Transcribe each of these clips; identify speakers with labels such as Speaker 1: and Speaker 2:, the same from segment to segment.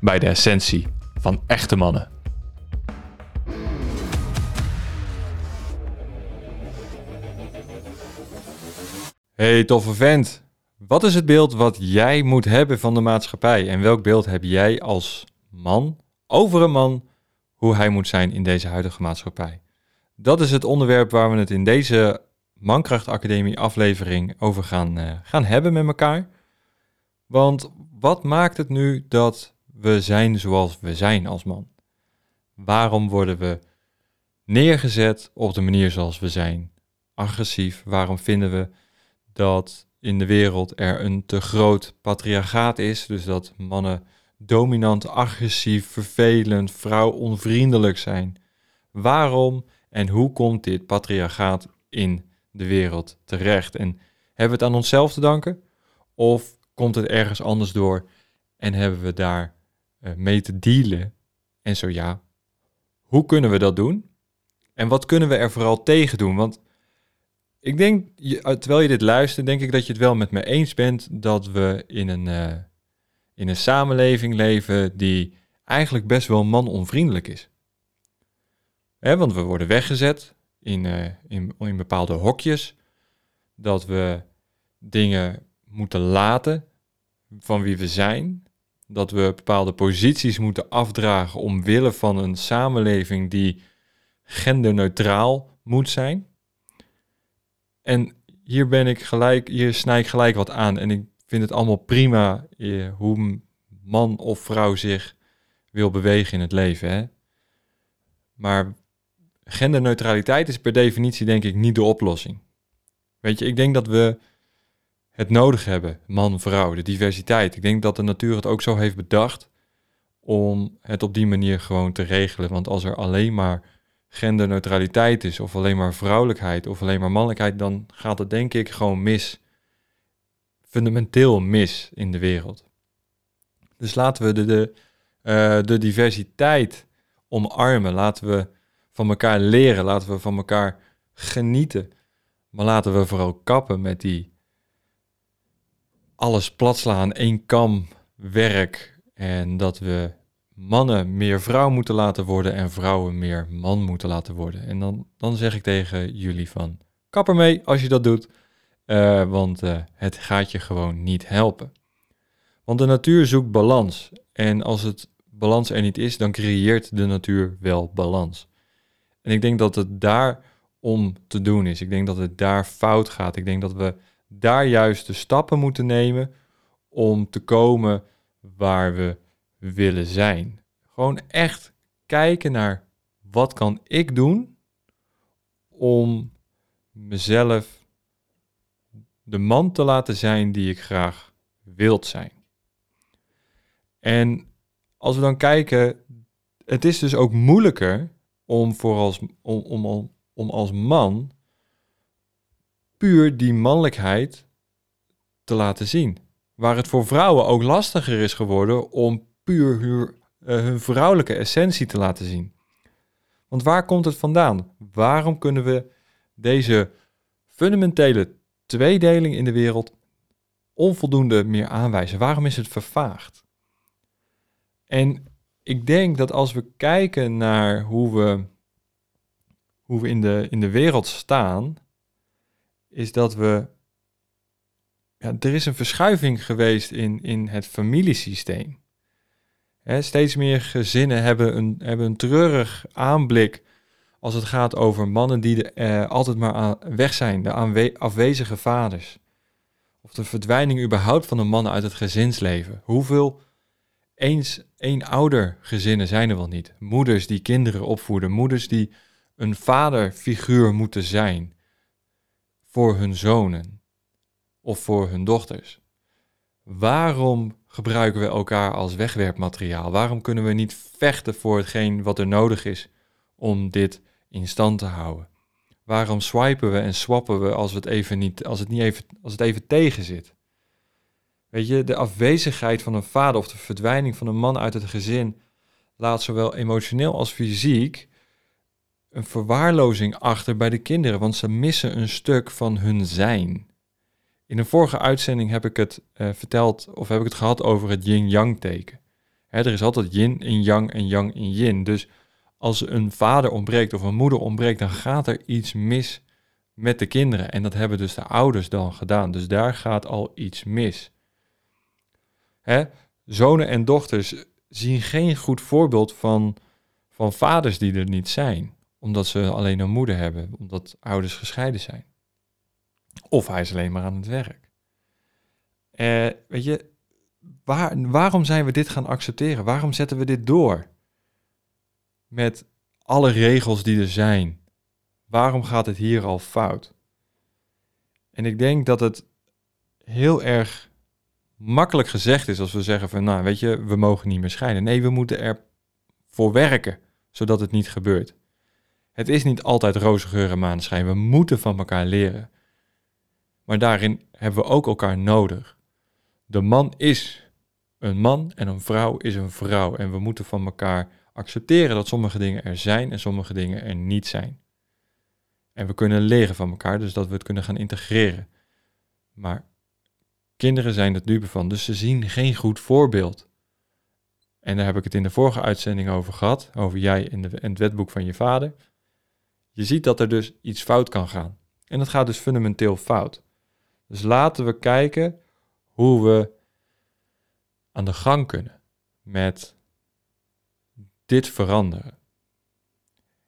Speaker 1: bij de essentie van echte mannen. Hey toffe vent, wat is het beeld wat jij moet hebben van de maatschappij en welk beeld heb jij als man over een man hoe hij moet zijn in deze huidige maatschappij? Dat is het onderwerp waar we het in deze Mankracht Academie aflevering over gaan, uh, gaan hebben met elkaar. Want wat maakt het nu dat we zijn zoals we zijn als man? Waarom worden we neergezet op de manier zoals we zijn? Agressief, waarom vinden we dat in de wereld er een te groot patriarchaat is, dus dat mannen dominant, agressief, vervelend, vrouwonvriendelijk zijn? Waarom en hoe komt dit patriarchaat in de wereld terecht? En hebben we het aan onszelf te danken? Of komt het ergens anders door en hebben we daar mee te dealen? En zo ja, hoe kunnen we dat doen? En wat kunnen we er vooral tegen doen? Want ik denk, terwijl je dit luistert, denk ik dat je het wel met me eens bent dat we in een, uh, in een samenleving leven die eigenlijk best wel manonvriendelijk is. Hè, want we worden weggezet in, in, in bepaalde hokjes, dat we dingen moeten laten van wie we zijn, dat we bepaalde posities moeten afdragen omwille van een samenleving die genderneutraal moet zijn. En hier ben ik gelijk, hier snij ik gelijk wat aan. En ik vind het allemaal prima eh, hoe man of vrouw zich wil bewegen in het leven. Hè? Maar genderneutraliteit is per definitie denk ik niet de oplossing. Weet je, ik denk dat we het nodig hebben, man, vrouw, de diversiteit. Ik denk dat de natuur het ook zo heeft bedacht om het op die manier gewoon te regelen. Want als er alleen maar genderneutraliteit is, of alleen maar vrouwelijkheid, of alleen maar mannelijkheid, dan gaat het denk ik gewoon mis. Fundamenteel mis in de wereld. Dus laten we de, de, uh, de diversiteit omarmen. Laten we van elkaar leren. Laten we van elkaar genieten. Maar laten we vooral kappen met die alles platslaan, één kam werk. En dat we mannen meer vrouw moeten laten worden en vrouwen meer man moeten laten worden. En dan, dan zeg ik tegen jullie van, kap ermee als je dat doet, uh, want uh, het gaat je gewoon niet helpen. Want de natuur zoekt balans. En als het balans er niet is, dan creëert de natuur wel balans. En ik denk dat het daar om te doen is. Ik denk dat het daar fout gaat. Ik denk dat we daar juist de stappen moeten nemen om te komen waar we willen zijn. Gewoon echt kijken naar wat kan ik doen om mezelf de man te laten zijn die ik graag wilt zijn. En als we dan kijken, het is dus ook moeilijker om, voor als, om, om, om als man puur die mannelijkheid te laten zien. Waar het voor vrouwen ook lastiger is geworden om puur hun, uh, hun vrouwelijke essentie te laten zien. Want waar komt het vandaan? Waarom kunnen we deze fundamentele tweedeling in de wereld onvoldoende meer aanwijzen? Waarom is het vervaagd? En ik denk dat als we kijken naar hoe we, hoe we in, de, in de wereld staan, is dat we. Ja, er is een verschuiving geweest in, in het familiesysteem. Steeds meer gezinnen hebben een, hebben een treurig aanblik als het gaat over mannen die er eh, altijd maar weg zijn, de afwezige vaders. Of de verdwijning überhaupt van de mannen uit het gezinsleven. Hoeveel eens één ouder gezinnen zijn er wel niet? Moeders die kinderen opvoeden, moeders die een vaderfiguur moeten zijn voor hun zonen of voor hun dochters. Waarom gebruiken we elkaar als wegwerpmateriaal? Waarom kunnen we niet vechten voor hetgeen wat er nodig is om dit in stand te houden? Waarom swipen we en swappen we als, het, even niet, als, het, niet even, als het even tegen zit? Weet je, de afwezigheid van een vader of de verdwijning van een man uit het gezin laat zowel emotioneel als fysiek een verwaarlozing achter bij de kinderen, want ze missen een stuk van hun zijn. In een vorige uitzending heb ik het uh, verteld, of heb ik het gehad over het yin-yang teken. Hè, er is altijd yin in yang en yang in yin. Dus als een vader ontbreekt of een moeder ontbreekt, dan gaat er iets mis met de kinderen. En dat hebben dus de ouders dan gedaan. Dus daar gaat al iets mis. Hè? Zonen en dochters zien geen goed voorbeeld van, van vaders die er niet zijn. Omdat ze alleen een moeder hebben, omdat ouders gescheiden zijn. Of hij is alleen maar aan het werk. Eh, weet je, waar, waarom zijn we dit gaan accepteren? Waarom zetten we dit door? Met alle regels die er zijn. Waarom gaat het hier al fout? En ik denk dat het heel erg makkelijk gezegd is als we zeggen van, nou weet je, we mogen niet meer scheiden. Nee, we moeten ervoor werken, zodat het niet gebeurt. Het is niet altijd roze geur en maneschijn. We moeten van elkaar leren. Maar daarin hebben we ook elkaar nodig. De man is een man en een vrouw is een vrouw. En we moeten van elkaar accepteren dat sommige dingen er zijn en sommige dingen er niet zijn. En we kunnen leren van elkaar, dus dat we het kunnen gaan integreren. Maar kinderen zijn het dupe van, dus ze zien geen goed voorbeeld. En daar heb ik het in de vorige uitzending over gehad, over jij in, de, in het wetboek van je vader. Je ziet dat er dus iets fout kan gaan. En dat gaat dus fundamenteel fout. Dus laten we kijken hoe we aan de gang kunnen met dit veranderen.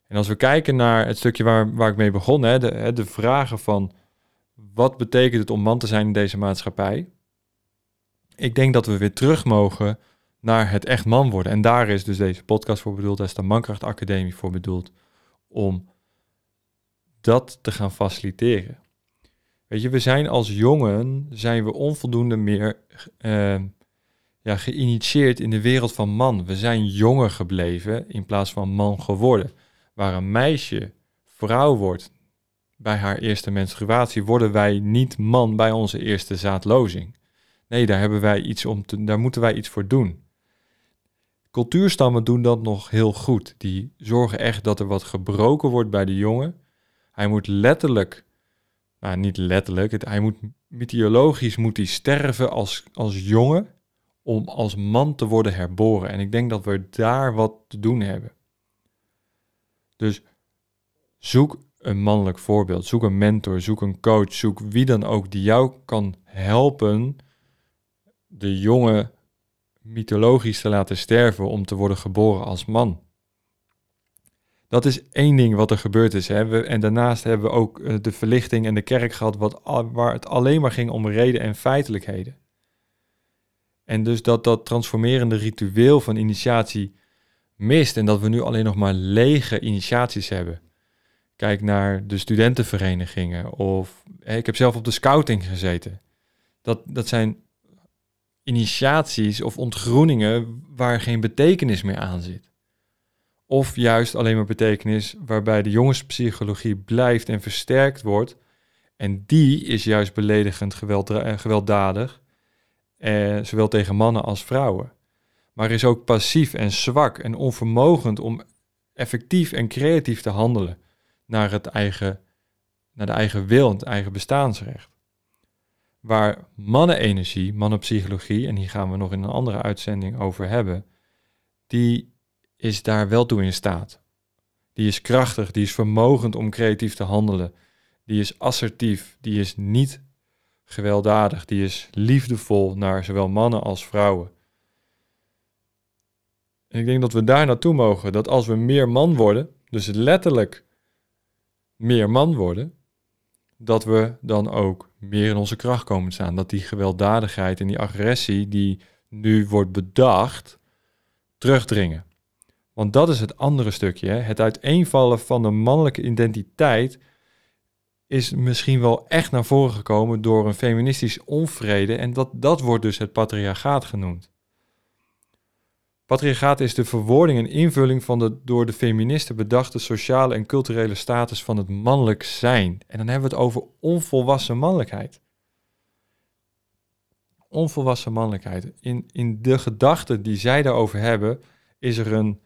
Speaker 1: En als we kijken naar het stukje waar, waar ik mee begon, hè, de, vragen van wat betekent het om man te zijn in deze maatschappij? Ik denk dat we weer terug mogen naar het echt man worden. En daar is dus deze podcast voor bedoeld, daar is de Mankracht Academie voor bedoeld, om dat te gaan faciliteren. Weet je, we zijn als jongen, zijn we onvoldoende meer uh, ja, geïnitieerd in de wereld van man. We zijn jonger gebleven in plaats van man geworden. Waar een meisje vrouw wordt bij haar eerste menstruatie, worden wij niet man bij onze eerste zaadlozing. Nee, daar, hebben wij iets om te, daar moeten wij iets voor doen. Cultuurstammen doen dat nog heel goed. Die zorgen echt dat er wat gebroken wordt bij de jongen. Hij moet letterlijk nou niet letterlijk, hij moet mythologisch moet hij sterven als, als jongen om als man te worden herboren. En ik denk dat we daar wat te doen hebben. Dus zoek een mannelijk voorbeeld, zoek een mentor, zoek een coach, zoek wie dan ook die jou kan helpen de jongen mythologisch te laten sterven om te worden geboren als man. Dat is één ding wat er gebeurd is. Hè. We, en daarnaast hebben we ook eh, de verlichting en de kerk gehad, wat, waar het alleen maar ging om reden en feitelijkheden. En dus dat dat transformerende ritueel van initiatie mist en dat we nu alleen nog maar lege initiaties hebben. Kijk naar de studentenverenigingen of ik heb zelf op de scouting gezeten. Dat, dat zijn initiaties of ontgroeningen waar geen betekenis meer aan zit. Of juist alleen maar betekenis waarbij de jongenspsychologie blijft en versterkt wordt. En die is juist beledigend eh, gewelddadig, eh, zowel tegen mannen als vrouwen. Maar is ook passief en zwak en onvermogend om effectief en creatief te handelen naar, het eigen, naar de eigen wil en het eigen bestaansrecht. Waar mannenenergie, mannenpsychologie, en hier gaan we nog in een andere uitzending over hebben, die is daar wel toe in staat. Die is krachtig, die is vermogend om creatief te handelen. Die is assertief, die is niet gewelddadig, die is liefdevol naar zowel mannen als vrouwen. En ik denk dat we daar naartoe mogen. Dat als we meer man worden, dus letterlijk meer man worden, dat we dan ook meer in onze kracht komen staan. Dat die gewelddadigheid en die agressie die nu wordt bedacht, terugdringen. Want dat is het andere stukje. Hè? Het uiteenvallen van de mannelijke identiteit is misschien wel echt naar voren gekomen door een feministisch onvrede. En dat, dat wordt dus het patriarchaat genoemd. Patriarchaat is de verwoording en invulling van de door de feministen bedachte sociale en culturele status van het mannelijk zijn. En dan hebben we het over onvolwassen mannelijkheid. Onvolwassen mannelijkheid. In, in de gedachten die zij daarover hebben, is er een,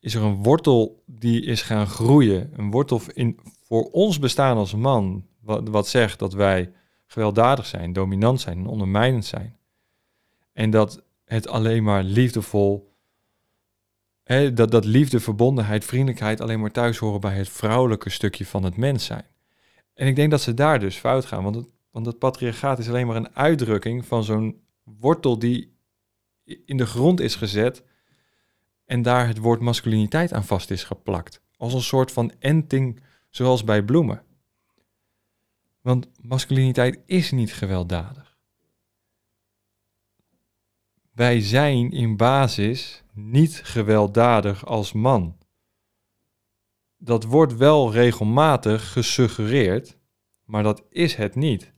Speaker 1: is er een wortel die is gaan groeien. Een wortel in, voor ons bestaan als man, wat, zegt dat wij gewelddadig zijn, dominant zijn en ondermijnend zijn. En dat het alleen maar liefdevol, hè, dat, dat liefde, verbondenheid, vriendelijkheid alleen maar thuis horen bij het vrouwelijke stukje van het mens zijn. En ik denk dat ze daar dus fout gaan, want het, want het patriarchaat is alleen maar een uitdrukking van zo'n wortel die in de grond is gezet en daar het woord masculiniteit aan vast is geplakt. Als een soort van enting, zoals bij bloemen. Want masculiniteit is niet gewelddadig. Wij zijn in basis niet gewelddadig als man. Dat wordt wel regelmatig gesuggereerd, maar dat is het niet.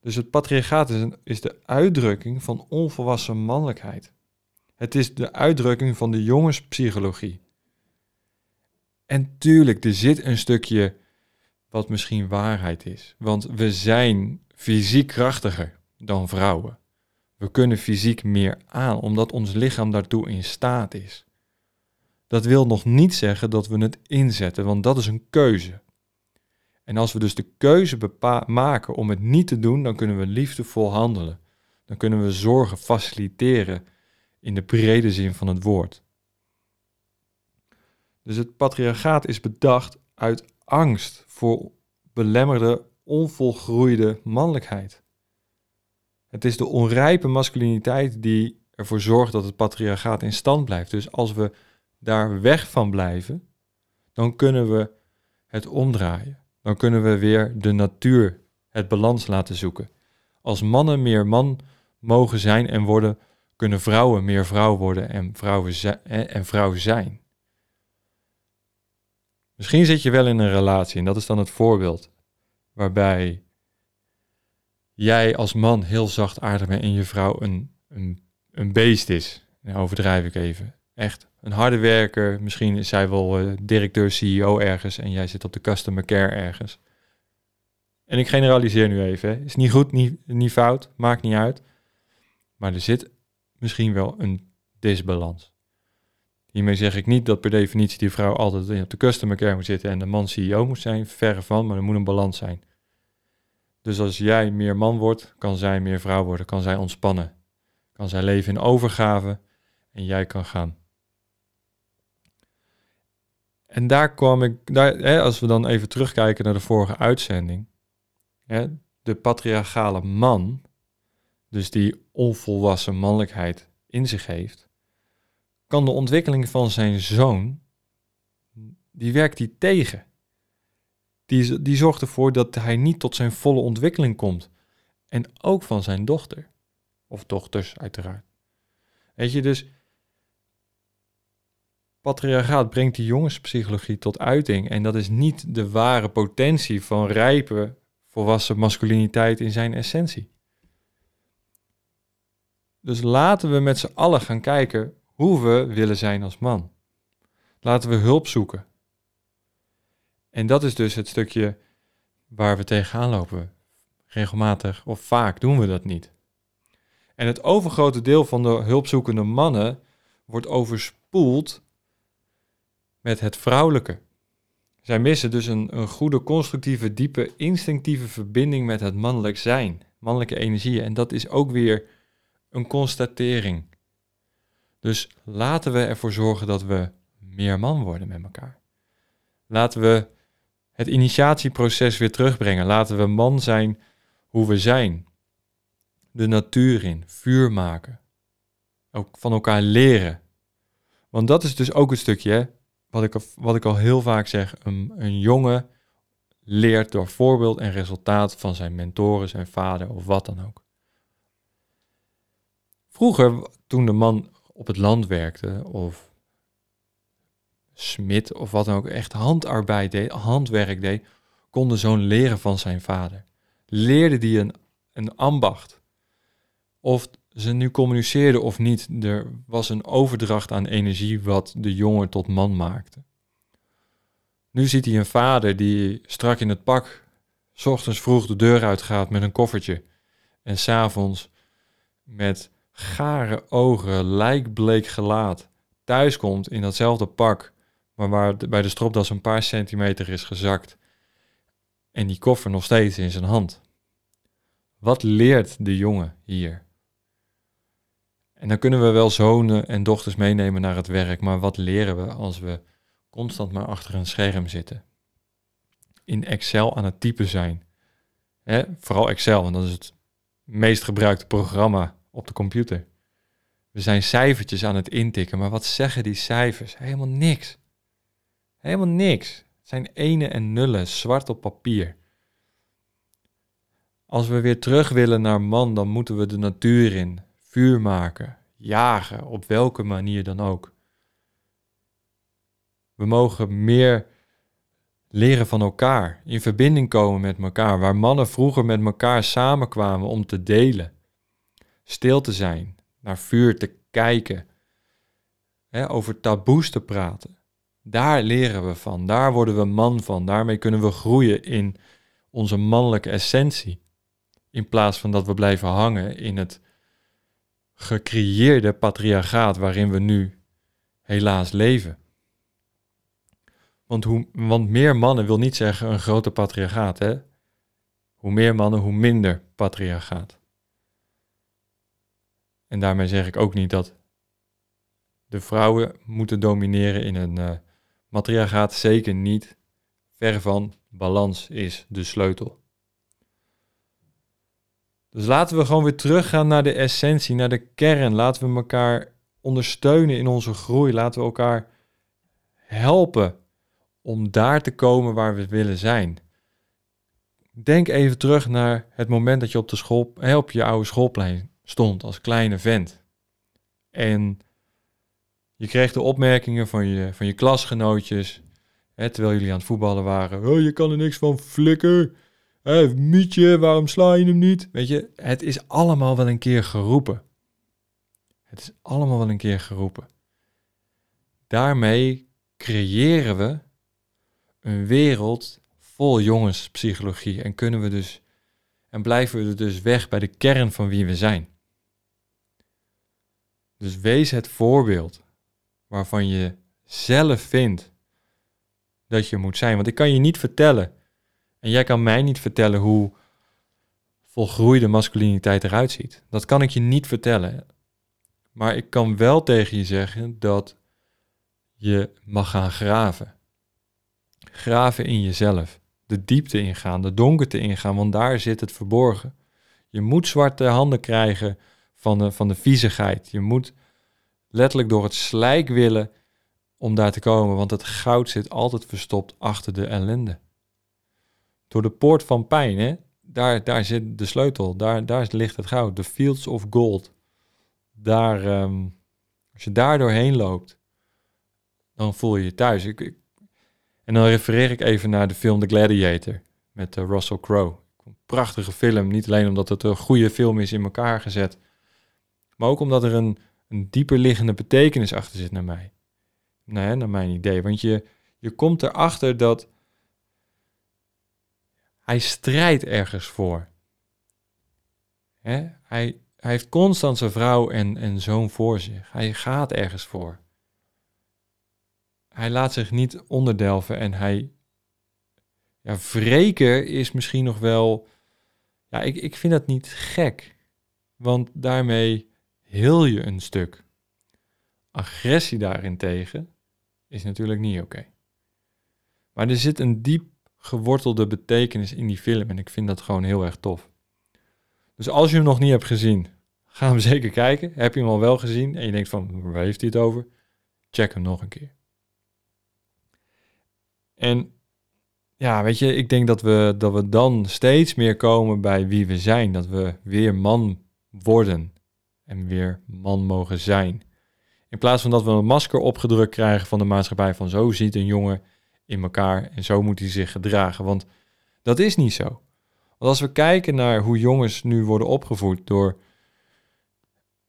Speaker 1: Dus het patriarchaat is, is de uitdrukking van onvolwassen mannelijkheid. Het is de uitdrukking van de jongenspsychologie. En tuurlijk, er zit een stukje wat misschien waarheid is. Want we zijn fysiek krachtiger dan vrouwen. We kunnen fysiek meer aan, omdat ons lichaam daartoe in staat is. Dat wil nog niet zeggen dat we het inzetten, want dat is een keuze. En als we dus de keuze maken om het niet te doen, dan kunnen we liefdevol handelen. Dan kunnen we zorgen faciliteren in de brede zin van het woord. Dus het patriarchaat is bedacht uit angst voor belemmerde, onvolgroeide mannelijkheid. Het is de onrijpe masculiniteit die ervoor zorgt dat het patriarchaat in stand blijft. Dus als we daar weg van blijven, dan kunnen we het omdraaien. Dan kunnen we weer de natuur, het balans laten zoeken. Als mannen meer man mogen zijn en worden, kunnen vrouwen meer vrouw worden en, vrouwen en vrouw zijn. Misschien zit je wel in een relatie en dat is dan het voorbeeld waarbij jij als man heel zachtaardig bent en je vrouw een, een, een beest is. Nou, overdrijf ik even. Echt een harde werker. Misschien is zij wel uh, directeur, CEO ergens en jij zit op de customer care ergens. En ik generaliseer nu even. Is niet goed, niet, niet fout, maakt niet uit. Maar er zit misschien wel een disbalans. Hiermee zeg ik niet dat per definitie die vrouw altijd op de customer care moet zitten en de man CEO moet zijn. Verre van, maar er moet een balans zijn. Dus als jij meer man wordt, kan zij meer vrouw worden, kan zij ontspannen. Kan zij leven in overgave en jij kan gaan. En daar kwam ik, daar, hè, als we dan even terugkijken naar de vorige uitzending. Hè, de patriarchale man, dus die onvolwassen mannelijkheid in zich heeft, kan de ontwikkeling van zijn zoon, die werkt die tegen die, die zorgt ervoor dat hij niet tot zijn volle ontwikkeling komt. En ook van zijn dochter. Of dochters, uiteraard. Weet je, dus patriarchaat brengt die jongenspsychologie tot uiting. En dat is niet de ware potentie van rijpe, volwassen masculiniteit in zijn essentie. Dus laten we met z'n allen gaan kijken hoe we willen zijn als man. Laten we hulp zoeken. En dat is dus het stukje waar we tegenaan lopen. Regelmatig of vaak doen we dat niet. En het overgrote deel van de hulpzoekende mannen wordt overspoeld met het vrouwelijke. Zij missen dus een, een goede, constructieve, diepe, instinctieve verbinding met het mannelijk zijn, mannelijke energieën. En dat is ook weer een constatering. Dus laten we ervoor zorgen dat we meer man worden met elkaar. Laten we het initiatieproces weer terugbrengen. Laten we man zijn hoe we zijn. De natuur in, vuur maken. ook van elkaar leren. Want dat is dus ook een stukje, wat ik, wat ik al heel vaak zeg, een, een jongen leert door voorbeeld en resultaat van zijn mentoren, zijn vader of wat dan ook. Vroeger, toen de man op het land werkte of smid of wat dan ook, echt handarbeid deed, handwerk deed, kon de zoon leren van zijn vader. Leerde die een, een ambacht. Of ze nu communiceerden of niet, er was een overdracht aan energie wat de jongen tot man maakte. Nu ziet hij een vader die strak in het pak, s ochtends vroeg de deur uitgaat met een koffertje en s'avonds met gare ogen, lijkbleek gelaat, thuiskomt in datzelfde pak, maar waar bij de stropdas een paar centimeter is gezakt en die koffer nog steeds in zijn hand. Wat leert de jongen hier? En dan kunnen we wel zonen en dochters meenemen naar het werk, maar wat leren we als we constant maar achter een scherm zitten? In Excel aan het typen zijn. Hè? Vooral Excel, want dat is het meest gebruikte programma op de computer. We zijn cijfertjes aan het intikken, maar wat zeggen die cijfers? Helemaal niks. Helemaal niks. Het zijn ene en nullen, zwart op papier. Als we weer terug willen naar man, dan moeten we de natuur in, vuur maken, jagen, op welke manier dan ook. We mogen meer leren van elkaar, in verbinding komen met elkaar, waar mannen vroeger met elkaar samenkwamen om te delen, stil te zijn, naar vuur te kijken, hè, over taboes te praten. Daar leren we van, daar worden we man van, daarmee kunnen we groeien in onze mannelijke essentie. In plaats van dat we blijven hangen in het gecreëerde patriarchaat waarin we nu helaas leven. Want, hoe, want meer mannen wil niet zeggen een grote patriarchaat. Hè? Hoe meer mannen, hoe minder patriarchaat. En daarmee zeg ik ook niet dat de vrouwen moeten domineren in een uh, matriarchaat. Zeker niet. Ver van balans is de sleutel. Dus laten we gewoon weer teruggaan naar de essentie, naar de kern. Laten we elkaar ondersteunen in onze groei. Laten we elkaar helpen om daar te komen waar we willen zijn. Denk even terug naar het moment dat je op, de school, op je oude schoolplein stond als kleine vent. En je kreeg de opmerkingen van je, van je klasgenootjes, hè, terwijl jullie aan het voetballen waren. Oh, je kan er niks van flikker. Hé, Mietje, waarom sla je hem niet? Weet je, het is allemaal wel een keer geroepen. Het is allemaal wel een keer geroepen. Daarmee creëren we een wereld vol jongenspsychologie en kunnen we dus en blijven we dus weg bij de kern van wie we zijn. Dus wees het voorbeeld waarvan je zelf vindt dat je moet zijn. Want ik kan je niet vertellen en jij kan mij niet vertellen hoe volgroeide masculiniteit eruit ziet. Dat kan ik je niet vertellen. Maar ik kan wel tegen je zeggen dat je mag gaan graven. Graven in jezelf. De diepte ingaan, de donkerte ingaan, want daar zit het verborgen. Je moet zwarte handen krijgen van de, van de viezigheid. Je moet letterlijk door het slijk willen om daar te komen, want het goud zit altijd verstopt achter de ellende door de poort van pijn, hè? Daar, daar zit de sleutel, daar, daar ligt het goud, de fields of gold. Daar, ehm, als je daar doorheen loopt, dan voel je je thuis. Ik, en dan refereer ik even naar de film The Gladiator met uh, Russell Crowe. Prachtige film, niet alleen omdat het een goede film is in elkaar gezet, maar ook omdat er een, een dieper liggende betekenis achter zit naar mij. Naar mijn idee. Want je, je komt erachter dat hij strijdt ergens voor. Hij, hij heeft constant zijn vrouw en, en zoon voor zich. Hij gaat ergens voor. Hij laat zich niet onderdelven en hij. Ja, wreken is misschien nog wel. Ja, ik, ik vind dat niet gek. Want daarmee heel je een stuk. Agressie daarentegen is natuurlijk niet oké. Maar er zit een diep gewortelde betekenis in die film. En ik vind dat gewoon heel erg tof. Dus als je hem nog niet hebt gezien, Ga hem zeker kijken. Heb je hem al wel gezien en je denkt van, waar heeft hij het over? Check hem nog een keer. En ja, weet je, ik denk dat we, dat we dan steeds meer komen bij wie we zijn. Dat we weer man worden en weer man mogen zijn. In plaats van dat we een masker opgedrukt krijgen van de maatschappij van zo ziet een jongen in elkaar en zo moet hij zich gedragen. Want dat is niet zo. Want als we kijken naar hoe jongens nu worden opgevoed door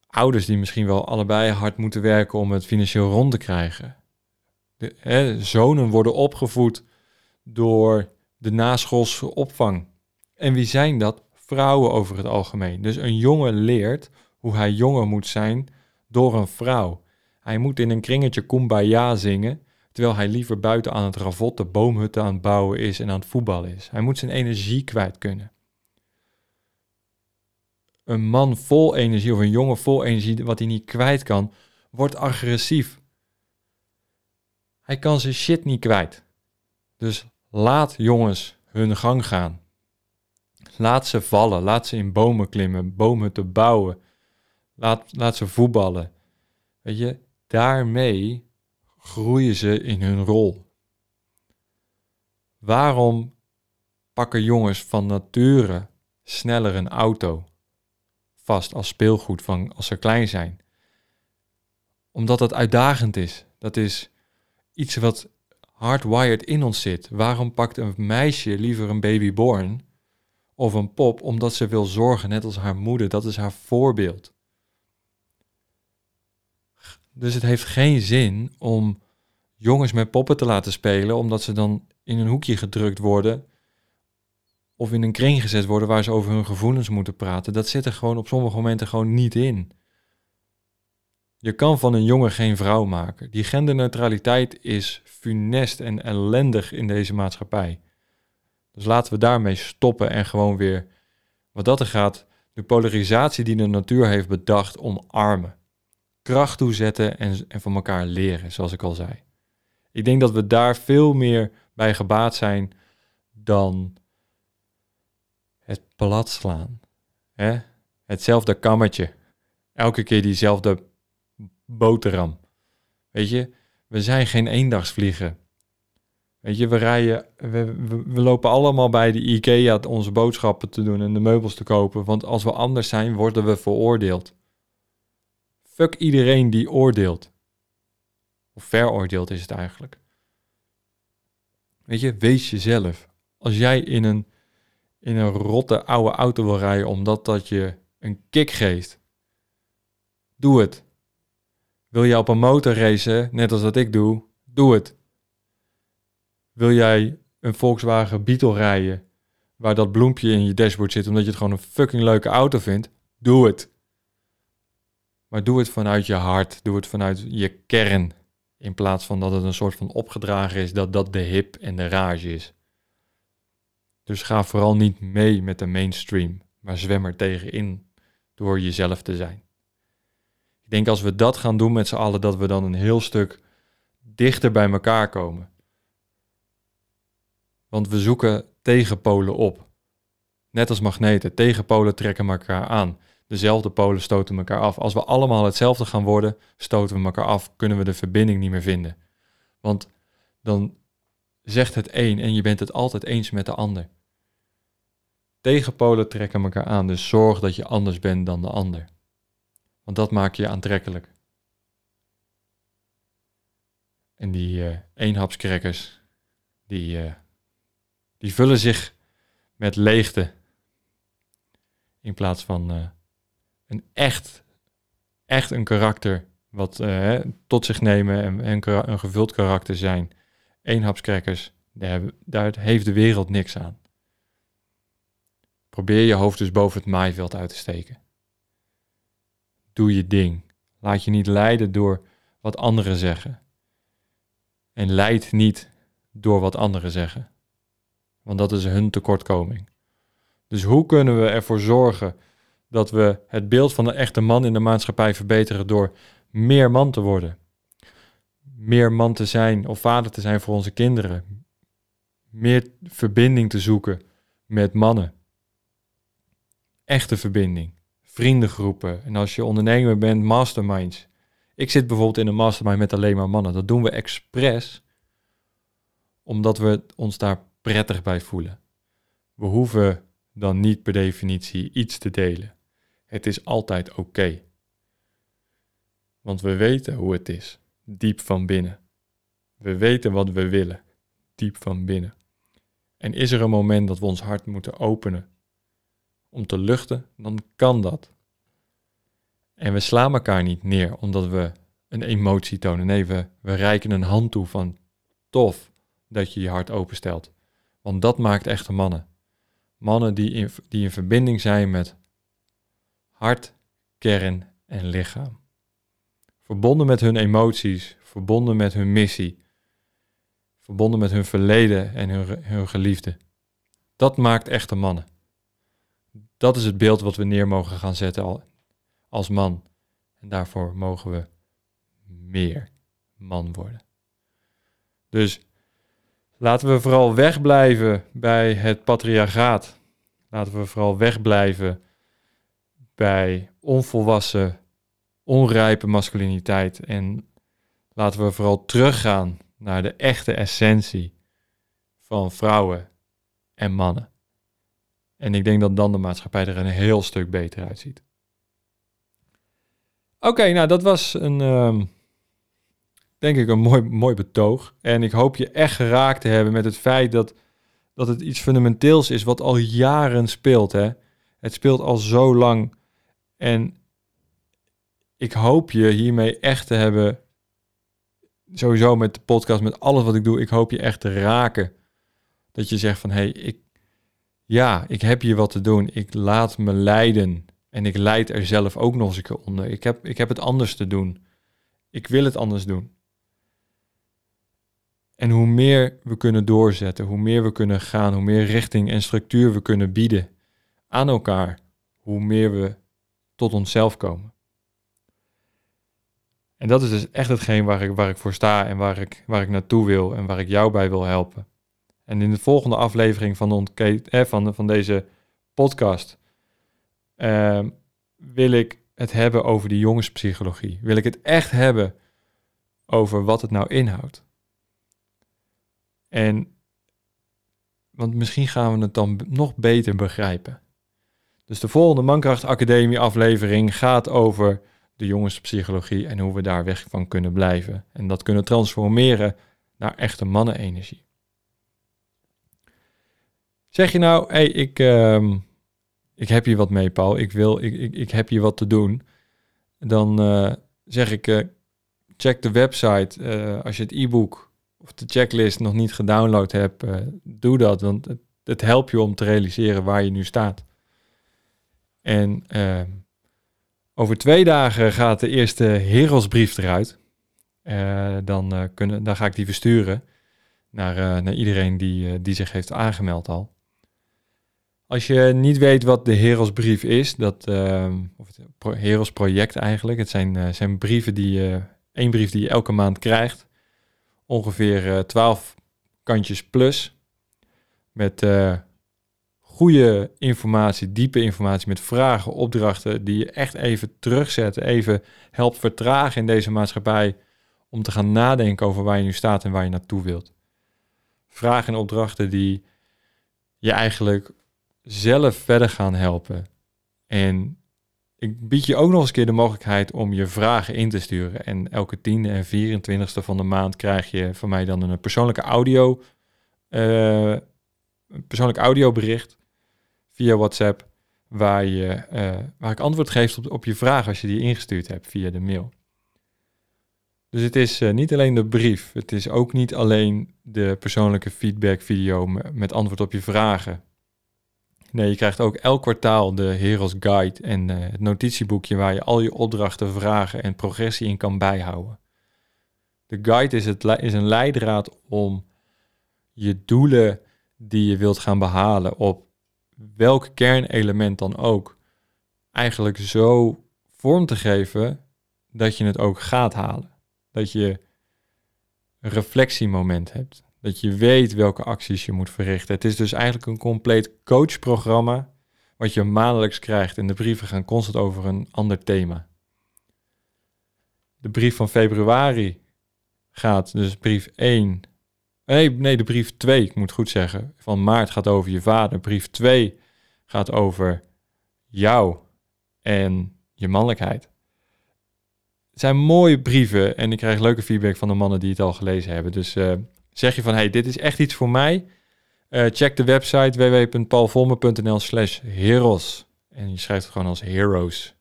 Speaker 1: ouders die misschien wel allebei hard moeten werken om het financieel rond te krijgen. De, hè, zonen worden opgevoed door de naschoolse opvang. En wie zijn dat? Vrouwen over het algemeen. Dus een jongen leert hoe hij jongen moet zijn door een vrouw. Hij moet in een kringetje kumbaya zingen, terwijl hij liever buiten aan het ravot de boomhutten aan het bouwen is en aan het voetballen is. Hij moet zijn energie kwijt kunnen. Een man vol energie of een jongen vol energie, wat hij niet kwijt kan, wordt agressief. Hij kan zijn shit niet kwijt. Dus laat jongens hun gang gaan. Laat ze vallen, laat ze in bomen klimmen, bomen te bouwen. Laat, ze voetballen. Weet je, daarmee groeien ze in hun rol. Waarom pakken jongens van nature sneller een auto vast als speelgoed van als ze klein zijn? Omdat dat uitdagend is. Dat is iets wat hardwired in ons zit. Waarom pakt een meisje liever een babyborn of een pop? Omdat ze wil zorgen, net als haar moeder. Dat is haar voorbeeld. Dus het heeft geen zin om jongens met poppen te laten spelen, omdat ze dan in een hoekje gedrukt worden of in een kring gezet worden waar ze over hun gevoelens moeten praten. Dat zit er gewoon op sommige momenten gewoon niet in. Je kan van een jongen geen vrouw maken. Die genderneutraliteit is funest en ellendig in deze maatschappij. Dus laten we daarmee stoppen en gewoon weer, wat dat er gaat, de polarisatie die de natuur heeft bedacht, omarmen. Kracht toezetten en, en van elkaar leren, zoals ik al zei. Ik denk dat we daar veel meer bij gebaat zijn dan het plat slaan. Hè? Hetzelfde kammetje. Elke keer diezelfde boterham. Weet je, we zijn geen eendagsvliegen. Weet je, we rijden, we, we, lopen allemaal bij de IKEA onze boodschappen te doen en de meubels te kopen. Want als we anders zijn, worden we veroordeeld. Fuck iedereen die oordeelt. Of veroordeeld is het eigenlijk. Weet je, wees jezelf. Als jij in een, in een rotte oude auto wil rijden omdat dat je een kick geeft, doe het. Wil jij op een motor racen, net als dat ik doe, doe het. Wil jij een Volkswagen Beetle rijden, waar dat bloempje in je dashboard zit, omdat je het gewoon een fucking leuke auto vindt, doe het. Maar doe het vanuit je hart, doe het vanuit je kern, in plaats van dat het een soort van opgedragen is dat dat de hip en de rage is. Dus ga vooral niet mee met de mainstream, maar zwem er tegenin door jezelf te zijn. Ik denk als we dat gaan doen met z'n allen, dat we dan een heel stuk dichter bij elkaar komen. Want we zoeken tegenpolen op. Net als magneten, tegenpolen trekken elkaar aan. Dezelfde polen stoten elkaar af. Als we allemaal hetzelfde gaan worden, stoten we elkaar af, kunnen we de verbinding niet meer vinden. Want dan zegt het een en je bent het altijd eens met de ander. Tegenpolen trekken elkaar aan, dus zorg dat je anders bent dan de ander. Want dat maakt je aantrekkelijk. En die uh, eenhapskrekkers, die, uh, die vullen zich met leegte. In plaats van uh, een echt, echt een karakter wat uh, tot zich nemen en, en een gevuld karakter zijn. Eenhapskrekkers, daar, daar heeft de wereld niks aan. Probeer je hoofd dus boven het maaiveld uit te steken. Doe je ding. Laat je niet leiden door wat anderen zeggen. En leid niet door wat anderen zeggen. Want dat is hun tekortkoming. Dus hoe kunnen we ervoor zorgen dat we het beeld van een echte man in de maatschappij verbeteren door meer man te worden? Meer man te zijn of vader te zijn voor onze kinderen. Meer verbinding te zoeken met mannen. Echte verbinding vriendengroepen. En als je ondernemer bent, masterminds. Ik zit bijvoorbeeld in een mastermind met alleen maar mannen. Dat doen we expres, omdat we ons daar prettig bij voelen. We hoeven dan niet per definitie iets te delen. Het is altijd oké. Want we weten hoe het is, diep van binnen. We weten wat we willen, diep van binnen. En is er een moment dat we ons hart moeten openen om te luchten, dan kan dat. En we slaan elkaar niet neer omdat we een emotie tonen. Nee, we, we reiken een hand toe van tof dat je je hart openstelt. Want dat maakt echte mannen. Mannen die in, die in verbinding zijn met hart, kern en lichaam. Verbonden met hun emoties, verbonden met hun missie, verbonden met hun verleden en hun, hun geliefde. Dat maakt echte mannen. Dat is het beeld wat we neer mogen gaan zetten als man. En daarvoor mogen we meer man worden. Dus laten we vooral wegblijven bij het patriarchaat. Laten we vooral wegblijven bij onvolwassen, onrijpe masculiniteit. En laten we vooral teruggaan naar de echte essentie van vrouwen en mannen. En ik denk dat dan de maatschappij er een heel stuk beter uitziet. Oké, nou dat was een, ehm, denk ik, een mooi, mooi betoog. En ik hoop je echt geraakt te hebben met het feit dat, dat het iets fundamenteels is wat al jaren speelt. Hè? Het speelt al zo lang. En ik hoop je hiermee echt te hebben, sowieso met de podcast, met alles wat ik doe, ik hoop je echt te raken. Dat je zegt van, hé, hey, ik, ja, ik heb hier wat te doen. Ik laat me leiden. En ik leid er zelf ook nog eens een keer onder. Ik heb, ik heb het anders te doen. Ik wil het anders doen. En hoe meer we kunnen doorzetten, hoe meer we kunnen gaan, hoe meer richting en structuur we kunnen bieden aan elkaar, hoe meer we tot onszelf komen. En dat is dus echt hetgeen waar ik, waar ik voor sta en waar ik, waar ik naartoe wil en waar ik jou bij wil helpen. En in de volgende aflevering van, de eh, van, van deze podcast uh, wil ik het hebben over de jongenspsychologie. Wil ik het echt hebben over wat het nou inhoudt. En, want misschien gaan we het dan nog beter begrijpen. Dus de volgende Mankracht Academie aflevering gaat over de jongenspsychologie en hoe we daar weg van kunnen blijven. En dat kunnen transformeren naar echte mannenenergie. Zeg je nou, hey, ik, uh, ik heb hier wat mee, Paul. Ik, wil, ik, ik, ik heb hier wat te doen. Dan uh, zeg ik, uh, check de website. Uh, als je het e-book of de checklist nog niet gedownload hebt, doe dat. Want het, het, helpt je om te realiseren waar je nu staat. En ehm, over twee dagen gaat de eerste Herosbrief eruit. dan, kunnen, dan ga ik die versturen naar, naar iedereen die, die zich heeft aangemeld al. Als je niet weet wat de Herosbrief is, dat, uh, of het Heros project eigenlijk, het zijn, zijn brieven die je, één brief die je elke maand krijgt, ongeveer eh, 12 kantjes plus, met goede informatie, diepe informatie, met vragen, opdrachten, die je echt even terugzetten, even helpt vertragen in deze maatschappij, om te gaan nadenken over waar je nu staat en waar je naartoe wilt. Vragen en opdrachten die je eigenlijk zelf verder gaan helpen. En ik bied je ook nog eens keer de mogelijkheid om je vragen in te sturen. En elke tiende en 24ste van de maand krijg je van mij dan een persoonlijke audio, uh, een persoonlijk audiobericht via WhatsApp, waar, je, uh, waar ik antwoord geef op, op je vraag als je die ingestuurd hebt via de mail. Dus het is uh, niet alleen de brief, het is ook niet alleen de persoonlijke feedback video met antwoord op je vragen. Nee, je krijgt ook elk kwartaal de Heroes Guide en uh, het notitieboekje waar je al je opdrachten, vragen en progressie in kan bijhouden. De guide is, het, is een leidraad om je doelen die je wilt gaan behalen op welk kernelement dan ook, eigenlijk zo vorm te geven dat je het ook gaat halen. Dat je een reflectiemoment hebt. Dat je weet welke acties je moet verrichten. Het is dus eigenlijk een compleet coachprogramma wat je maandelijks krijgt. En de brieven gaan constant over een ander thema. De brief van februari gaat, dus brief 1. Nee, nee, de brief 2, ik moet goed zeggen. Van maart gaat over je vader. Brief 2 gaat over jou en je mannelijkheid. Het zijn mooie brieven en ik krijg leuke feedback van de mannen die het al gelezen hebben. Dus uh, zeg je van, hey, dit is echt iets voor mij. Uh, check de website www.paulvolmer.nl slash heroes. En je schrijft het gewoon als heroes.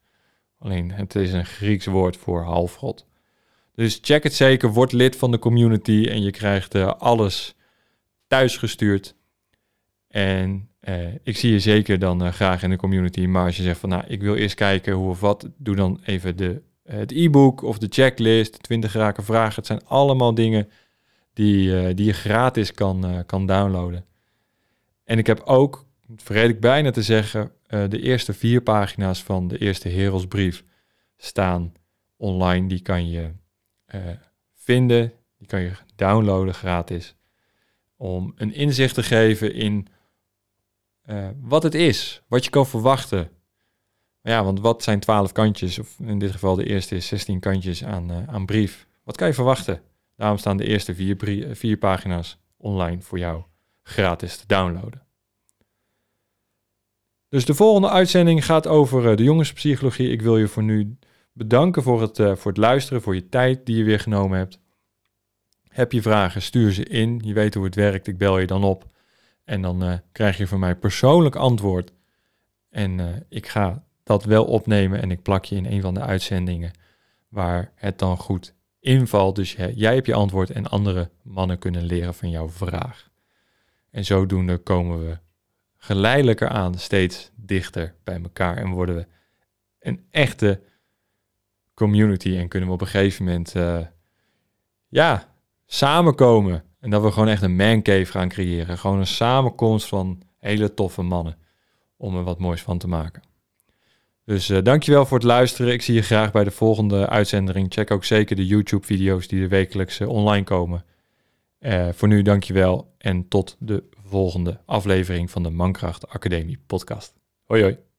Speaker 1: Alleen het is een Grieks woord voor halfgod. Dus check het zeker, word lid van de community en je krijgt uh, alles thuisgestuurd. En uh, ik zie je zeker dan uh, graag in de community. Maar als je zegt van nou, ik wil eerst kijken hoe of wat, doe dan even de, het e-book of de checklist, 20 raken vragen. Het zijn allemaal dingen die, die je gratis kan, kan downloaden. En ik heb ook, vergeet ik bijna te zeggen, de eerste vier pagina's van de eerste Herelsbrief staan online. Die kan je uh, vinden. Die kan je downloaden gratis. Om een inzicht te geven in uh, wat het is, wat je kan verwachten. Ja, want wat zijn 12 kantjes, of in dit geval de eerste is 16 kantjes aan, uh, aan brief. Wat kan je verwachten? Daarom staan de eerste vier, vier pagina's online voor jou gratis te downloaden. Dus de volgende uitzending gaat over de jongenspsychologie. Ik wil je voor nu bedanken voor het, uh, voor het luisteren, voor je tijd die je weer genomen hebt. Heb je vragen, stuur ze in. Je weet hoe het werkt, ik bel je dan op. En dan uh, krijg je van mij persoonlijk antwoord. En uh, ik ga dat wel opnemen en ik plak je in een van de uitzendingen waar het dan goed invalt. Dus jij hebt je antwoord en andere mannen kunnen leren van jouw vraag. En zodoende komen we geleidelijker aan steeds dichter bij elkaar en worden we een echte community en kunnen we op een gegeven moment uh, ja, samenkomen. En dat we gewoon echt een mancave gaan creëren. Gewoon een samenkomst van hele toffe mannen. Om er wat moois van te maken. Dus uh, dankjewel voor het luisteren. Ik zie je graag bij de volgende uitzending. Check ook zeker de YouTube-video's die er wekelijks uh, online komen. Voor nu dankjewel en tot de volgende aflevering van de Mankracht Academie podcast. Hoi hoi.